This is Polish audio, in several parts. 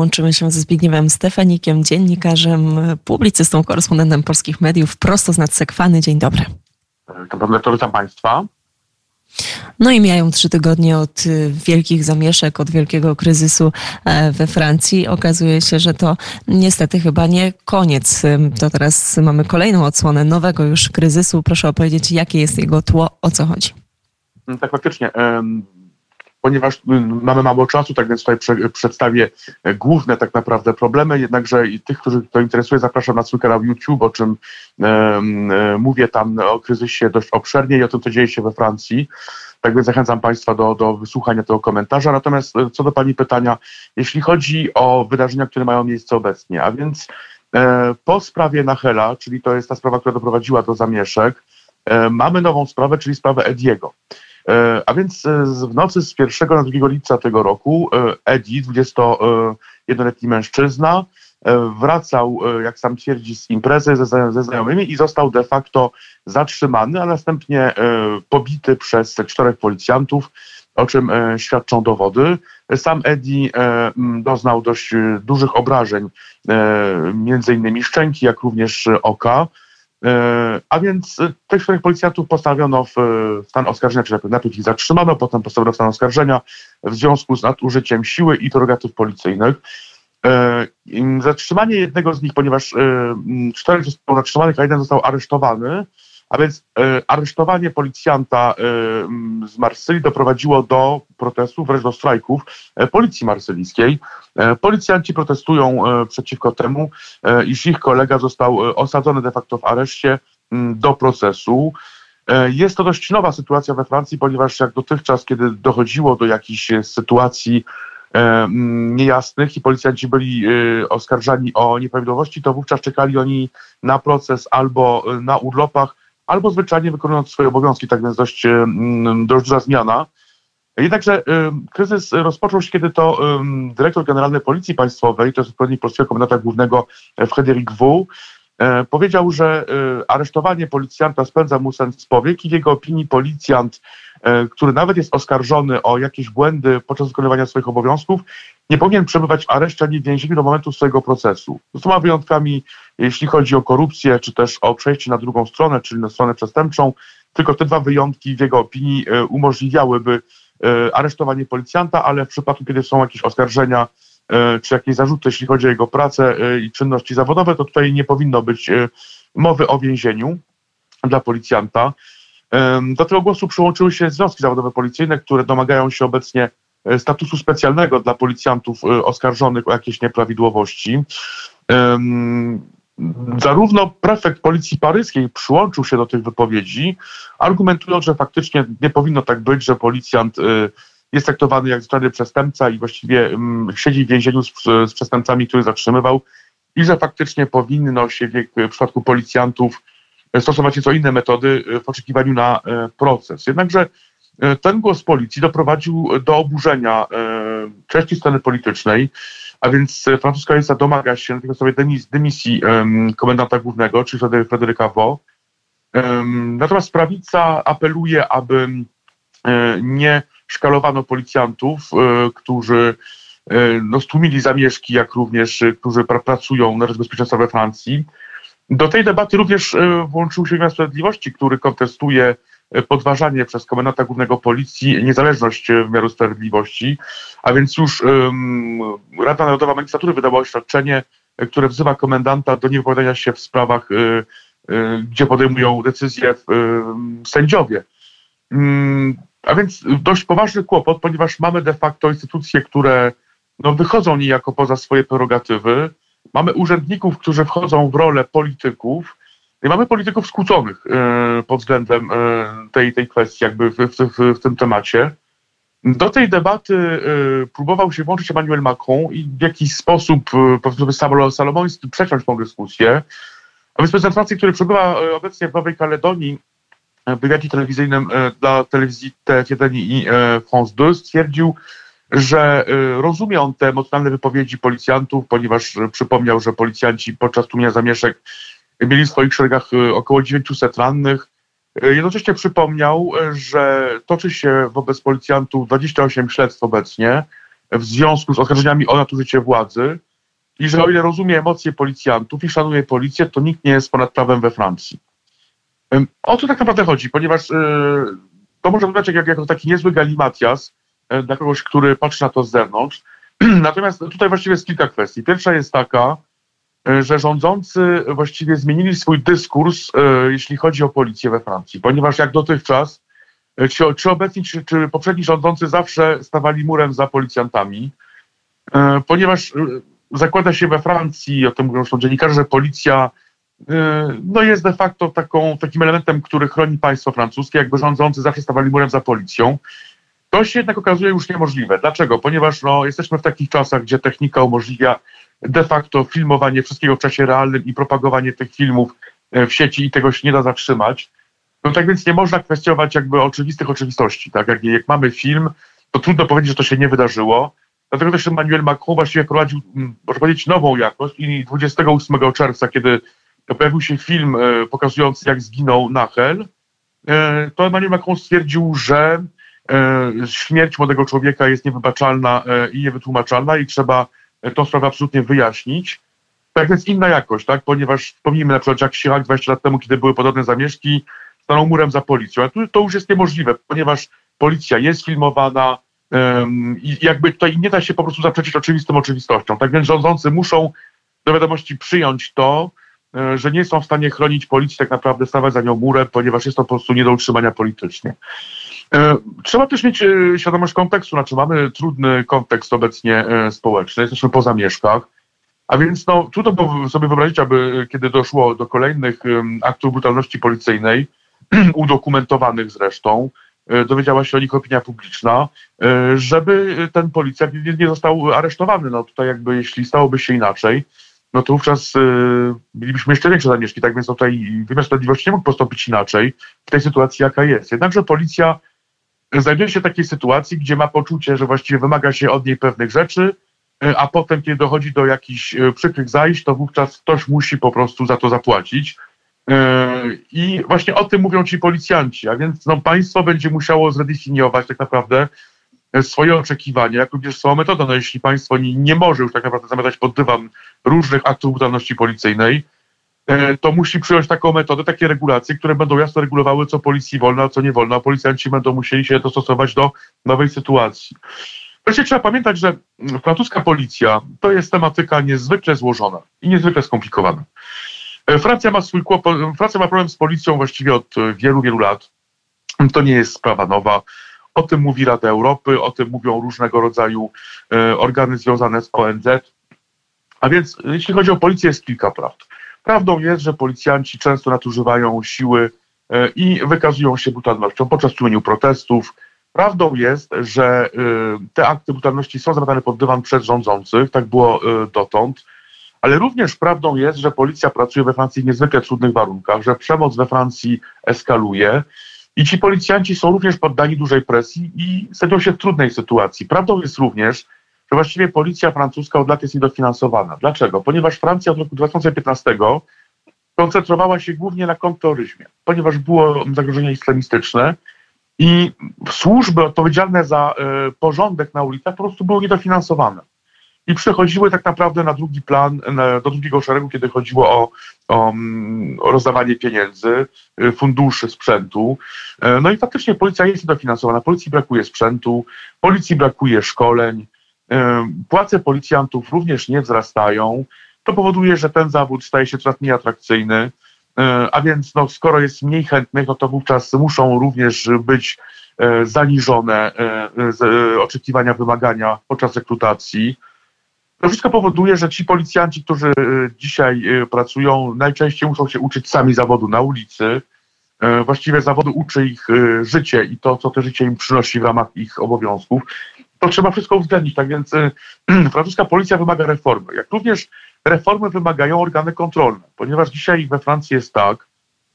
Łączymy się ze Zbigniewem Stefanikiem, dziennikarzem, publicystą, korespondentem polskich mediów, prosto z nadsekwany. Dzień dobry. Dobry wieczór, witam Państwa. No i mijają trzy tygodnie od y, wielkich zamieszek, od wielkiego kryzysu e, we Francji. Okazuje się, że to niestety chyba nie koniec. To teraz mamy kolejną odsłonę nowego już kryzysu. Proszę opowiedzieć, jakie jest jego tło, o co chodzi. Tak, faktycznie ponieważ y, mamy mało czasu, tak więc tutaj prze, przedstawię e, główne tak naprawdę problemy, jednakże i tych, których to interesuje, zapraszam na swój kanał YouTube, o czym e, mówię tam o kryzysie dość obszernie i o tym, co dzieje się we Francji. Tak więc zachęcam Państwa do, do wysłuchania tego komentarza. Natomiast e, co do Pani pytania, jeśli chodzi o wydarzenia, które mają miejsce obecnie, a więc e, po sprawie Nachela, czyli to jest ta sprawa, która doprowadziła do zamieszek, e, mamy nową sprawę, czyli sprawę Ediego. E, a więc e, w nocy z 1 na 2 lipca tego roku e, Edi, 21-letni mężczyzna, wracał, jak sam twierdzi, z imprezy ze, ze znajomymi i został de facto zatrzymany, a następnie pobity przez czterech policjantów, o czym świadczą dowody. Sam Eddie doznał dość dużych obrażeń, między innymi szczęki, jak również oka. E, a więc e, tych czterech policjantów postawiono w stan oskarżenia, czy najpierw ich zatrzymano, potem postawiono w stan oskarżenia w związku z nadużyciem siły i interrogatyw policyjnych. E, zatrzymanie jednego z nich, ponieważ czterech zostało zatrzymanych, a jeden został aresztowany, a więc e, aresztowanie policjanta e, z Marsylii doprowadziło do protestów, wręcz do strajków e, policji marsylijskiej. Policjanci protestują przeciwko temu, iż ich kolega został osadzony de facto w areszcie do procesu. Jest to dość nowa sytuacja we Francji, ponieważ jak dotychczas, kiedy dochodziło do jakichś sytuacji niejasnych i policjanci byli oskarżani o nieprawidłowości, to wówczas czekali oni na proces albo na urlopach, albo zwyczajnie wykonując swoje obowiązki, tak więc dość, dość duża zmiana. Jednakże kryzys rozpoczął się, kiedy to dyrektor generalny Policji Państwowej, to jest odpowiednik polskiego komendanta głównego e, Frédéric W., powiedział, że aresztowanie policjanta spędza mu sens powiek i w jego opinii policjant E, który nawet jest oskarżony o jakieś błędy podczas wykonywania swoich obowiązków, nie powinien przebywać w areszcie ani w więzieniu do momentu swojego procesu. Z dwoma wyjątkami, jeśli chodzi o korupcję, czy też o przejście na drugą stronę, czyli na stronę przestępczą, tylko te dwa wyjątki w jego opinii e, umożliwiałyby e, aresztowanie policjanta, ale w przypadku, kiedy są jakieś oskarżenia czy jakieś zarzuty, jeśli chodzi o jego pracę i czynności zawodowe, to tutaj nie powinno być mowy o więzieniu dla policjanta. Do tego głosu przyłączyły się związki zawodowe policyjne, które domagają się obecnie e, statusu specjalnego dla policjantów e, oskarżonych o jakieś nieprawidłowości. Zarówno prefekt policji paryskiej przyłączył się do tych wypowiedzi, argumentując, że faktycznie nie powinno tak być, że policjant e, jest traktowany jak zwyczajny przestępca i właściwie siedzi w więzieniu z, z przestępcami, których zatrzymywał i że faktycznie powinno się w przypadku policjantów stosować nieco inne metody e, w oczekiwaniu na e, proces. Jednakże e, ten głos policji doprowadził do oburzenia części sceny politycznej, a więc francuska lista domaga się natychmiastowej dymisji komendanta głównego, czyli Fryderyka Wo. Natomiast prawica apeluje, aby nie szkalowano policjantów, którzy no, stłumili zamieszki, jak również którzy pracują na rzecz bezpieczeństwa we Francji. Do tej debaty również e, włączył się wymiar sprawiedliwości, który kontestuje e, podważanie przez komendanta głównego policji niezależność e, wymiaru sprawiedliwości, a więc już um, Rada Narodowa Magistratury wydała oświadczenie, które wzywa komendanta do niewypowiadania się w sprawach, y, y, gdzie podejmują decyzje y, sędziowie. A więc dość poważny kłopot, ponieważ mamy de facto instytucje, które no, wychodzą niejako poza swoje prerogatywy, mamy urzędników, którzy wchodzą w rolę polityków i mamy polityków skłóconych e, pod względem e, tej, tej kwestii, jakby w, w, w tym temacie. Do tej debaty e, próbował się włączyć Emmanuel Macron i w jakiś sposób, powiedzmy, salomoński przeciąć tą dyskusję. A więc prezydent Francji, który przebywa obecnie w Nowej Kaledonii, w wywiadzie telewizyjnym dla telewizji TF1 i France 2 stwierdził, że rozumie on te emocjonalne wypowiedzi policjantów, ponieważ przypomniał, że policjanci podczas tłumienia zamieszek mieli w swoich szeregach około 900 rannych. Jednocześnie przypomniał, że toczy się wobec policjantów 28 śledztw obecnie w związku z oskarżeniami o nadużycie władzy i że o ile rozumie emocje policjantów i szanuje policję, to nikt nie jest ponad prawem we Francji. O co tak naprawdę chodzi? Ponieważ to może wyglądać jak, taki niezły galimatias dla kogoś, który patrzy na to z zewnątrz. Natomiast tutaj właściwie jest kilka kwestii. Pierwsza jest taka, E, że rządzący właściwie zmienili swój dyskurs, jeśli chodzi o policję we Francji, ponieważ jak dotychczas, czy, czy obecni, czy, czy poprzedni rządzący zawsze stawali murem za policjantami, ponieważ zakłada się we Francji, o tym mówią dziennikarze, że policja no jest de facto taką, takim elementem, który chroni państwo francuskie, jakby rządzący zawsze stawali murem za policją. To się jednak okazuje już niemożliwe. Dlaczego? Ponieważ no, jesteśmy w takich czasach, gdzie technika umożliwia de facto filmowanie wszystkiego w czasie realnym i propagowanie tych filmów e, w sieci i tego się nie da zatrzymać. No tak więc nie można kwestionować jakby oczywistych oczywistości. Tak? Jak, jak mamy film, to trudno powiedzieć, że to się nie wydarzyło. Dlatego też Emmanuel Macron właściwie prowadził, mm, można powiedzieć, nową jakość i 28 czerwca, kiedy pojawił się film e, pokazujący, jak zginął Nachel, e, to Emmanuel Macron stwierdził, że śmierć młodego człowieka jest niewybaczalna i niewytłumaczalna i trzeba tą sprawę absolutnie wyjaśnić. Tak więc inna jakość, tak? Ponieważ wspomnijmy na przykład jak Chirac 20 lat temu, kiedy były podobne zamieszki, stanął murem za policją. A tu to już jest niemożliwe, ponieważ policja jest filmowana um, i jakby tutaj nie da się po prostu zaprzeczyć oczywistym oczywistościom. Tak więc rządzący muszą do wiadomości przyjąć to, e, że nie są w stanie chronić policji, tak naprawdę stawać za nią murem, ponieważ jest to po prostu nie do utrzymania politycznie. E, trzeba też mieć e, świadomość kontekstu, znaczy mamy trudny kontekst obecnie e, społeczny, jesteśmy po zamieszkach, a więc no, trudno sobie wyobrazić, aby kiedy doszło do kolejnych aktów brutalności policyjnej, udokumentowanych zresztą, dowiedziała się o nich opinia publiczna, żeby ten policjant nie został aresztowany. No tutaj jakby jeśli stałoby się inaczej, no to wówczas mielibyśmy jeszcze większe zamieszki, tak więc tutaj wymiar sprawiedliwości nie mógł postąpić inaczej w tej sytuacji, jaka jest. Jednakże policja znajduje się w takiej sytuacji, gdzie ma poczucie, że właściwie wymaga się od niej pewnych rzeczy, e, a potem, kiedy dochodzi do jakichś e, przykrych zajść, to wówczas ktoś musi po prostu za to zapłacić. E, I właśnie o tym mówią ci policjanci, a więc no, państwo będzie musiało zredefiniować tak naprawdę swoje oczekiwania, jak również swoją metodę. No, jeśli państwo nie, nie może już tak naprawdę zamiatać pod dywan różnych aktów brutalności policyjnej, E, to musi przyjąć taką metodę, takie regulacje, które będą jasno regulowały, co policji wolno, a co nie wolno, a policjanci będą musieli się dostosować do nowej sytuacji. Wreszcie trzeba pamiętać, że francuska policja to jest tematyka niezwykle złożona i niezwykle skomplikowana. E, Francja ma swój kłopot, Francja ma problem z policją właściwie od wielu, wielu lat. To nie jest sprawa nowa. O tym mówi Rada Europy, o tym mówią różnego rodzaju e, organy związane z ONZ. A więc jeśli chodzi o policję, jest kilka prawd. Prawdą jest, że policjanci często nadużywają siły e, i wykazują się brutalnością podczas tłumieniu protestów. Prawdą jest, że e, te akty brutalności są zamiatane pod dywan przez rządzących, tak było e, dotąd, ale również prawdą jest, że policja pracuje we Francji w niezwykle trudnych warunkach, że przemoc we Francji eskaluje i ci policjanci są również poddani dużej presji i znajdują się w trudnej sytuacji. Prawdą jest również, że właściwie policja francuska od lat jest niedofinansowana. Dlaczego? Ponieważ Francja od roku 2015 koncentrowała się głównie na kontrterroryzmie, ponieważ było zagrożenie islamistyczne i służby odpowiedzialne za y, porządek na ulicach po prostu były niedofinansowane. I przechodziły tak naprawdę na drugi plan, na, do drugiego szeregu, kiedy chodziło o, o, mm, o rozdawanie pieniędzy, y, funduszy, sprzętu. Y, no i faktycznie policja jest niedofinansowana. Policji brakuje sprzętu, policji brakuje szkoleń, Płace policjantów również nie wzrastają. To powoduje, że ten zawód staje się coraz mniej atrakcyjny. A więc no, skoro jest mniej chętnych, no to wówczas muszą również być e, zaniżone e, e, oczekiwania, wymagania podczas rekrutacji. To wszystko powoduje, że ci policjanci, którzy dzisiaj pracują, najczęściej muszą się uczyć sami zawodu na ulicy. Właściwie zawodu uczy ich życie i to, co to życie im przynosi w ramach ich obowiązków to trzeba wszystko uwzględnić. Tak więc y, francuska policja wymaga reformy. Jak również reformy wymagają organy kontrolne, ponieważ dzisiaj we Francji jest tak,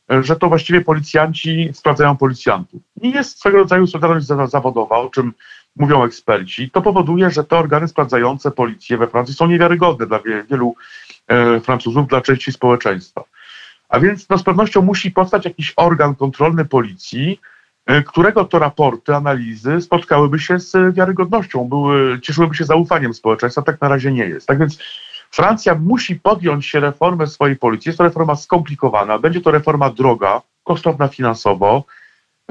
że to właściwie policjanci sprawdzają policjantów. I jest swego rodzaju solidarność zawodowa, o czym mówią eksperci. To powoduje, że te organy sprawdzające policję we Francji są niewiarygodne dla wielu e, Francuzów, dla części społeczeństwa. A więc no, z pewnością musi powstać jakiś organ kontrolny policji, którego to raporty, analizy spotkałyby się z wiarygodnością, były, cieszyłyby się zaufaniem społeczeństwa, tak na razie nie jest. Tak więc Francja musi podjąć się reformy swojej policji. Jest to reforma skomplikowana, będzie to reforma droga, kosztowna finansowo,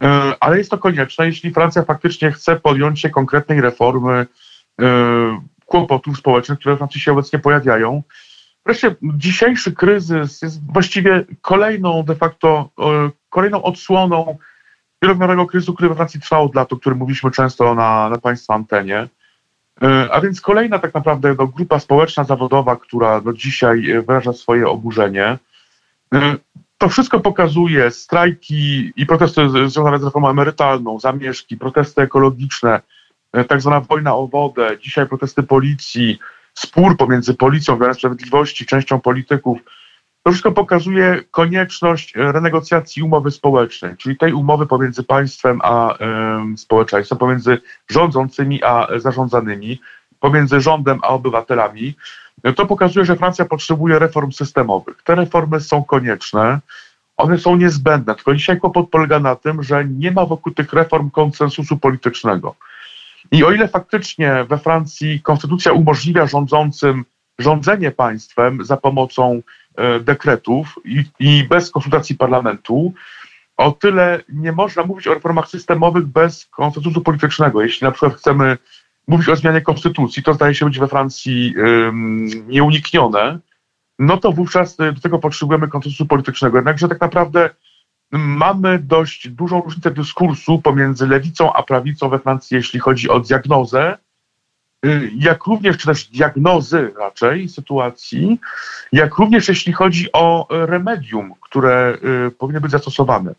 e, ale jest to konieczne, jeśli Francja faktycznie chce podjąć się konkretnej reformy e, kłopotów społecznych, które w Francji się obecnie pojawiają. Wreszcie dzisiejszy kryzys jest właściwie kolejną de facto, e, kolejną odsłoną wielowymiarowego kryzysu, który we Francji trwał od lat, o którym mówiliśmy często na, na Państwa antenie. E, a więc kolejna tak naprawdę no, grupa społeczna, zawodowa, która do dzisiaj e, wyraża swoje oburzenie. E, to wszystko pokazuje strajki i protesty związane z reformą emerytalną, zamieszki, protesty ekologiczne, tak zwana wojna o wodę, dzisiaj protesty policji, spór pomiędzy policją, wymiarem sprawiedliwości, częścią polityków. To wszystko pokazuje konieczność renegocjacji umowy społecznej, czyli tej umowy pomiędzy państwem a y, społeczeństwem, pomiędzy rządzącymi a zarządzanymi, pomiędzy rządem a obywatelami. To pokazuje, że Francja potrzebuje reform systemowych. Te reformy są konieczne, one są niezbędne, tylko dzisiaj kłopot polega na tym, że nie ma wokół tych reform konsensusu politycznego. I o ile faktycznie we Francji konstytucja umożliwia rządzącym rządzenie państwem za pomocą E, dekretów i, i bez konsultacji parlamentu, o tyle nie można mówić o reformach systemowych bez konsensusu politycznego. Jeśli na przykład chcemy mówić o zmianie konstytucji, to zdaje się być we Francji um, nieuniknione, no to wówczas do tego potrzebujemy konsensusu politycznego. Jednakże tak naprawdę mamy dość dużą różnicę dyskursu pomiędzy lewicą a prawicą we Francji, jeśli chodzi o diagnozę jak również, czy też diagnozy raczej sytuacji, jak również jeśli chodzi o remedium, które y, powinny być zastosowane.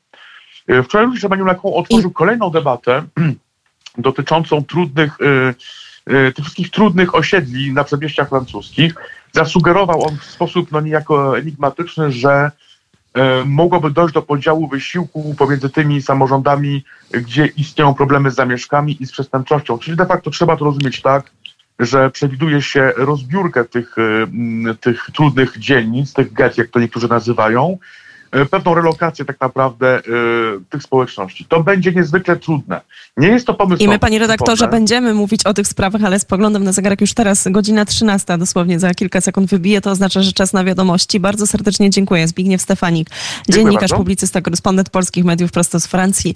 Y, wczoraj również Emmanuel Macron otworzył kolejną debatę dotyczącą trudnych, tych wszystkich trudnych osiedli na przedmieściach francuskich. Zasugerował on w sposób no, niejako enigmatyczny, że mogłoby dojść do podziału wysiłku pomiędzy tymi samorządami, gdzie istnieją problemy z zamieszkami i z przestępczością. Czyli de facto trzeba to rozumieć tak, że przewiduje się rozbiórkę tych, e, tych trudnych dzielnic, tych get, jak to niektórzy nazywają, E, pewną relokację tak naprawdę y, tych społeczności. To będzie niezwykle trudne. Nie jest to pomysł. I my, panie redaktorze, będziemy mówić o tych sprawach, ale spoglądam na zegarek już teraz, godzina 13, dosłownie za kilka sekund wybije, to oznacza, że czas na wiadomości. Bardzo serdecznie dziękuję. Zbigniew Stefanik, dziennikarz, publicysta, korespondent polskich mediów prosto z Francji.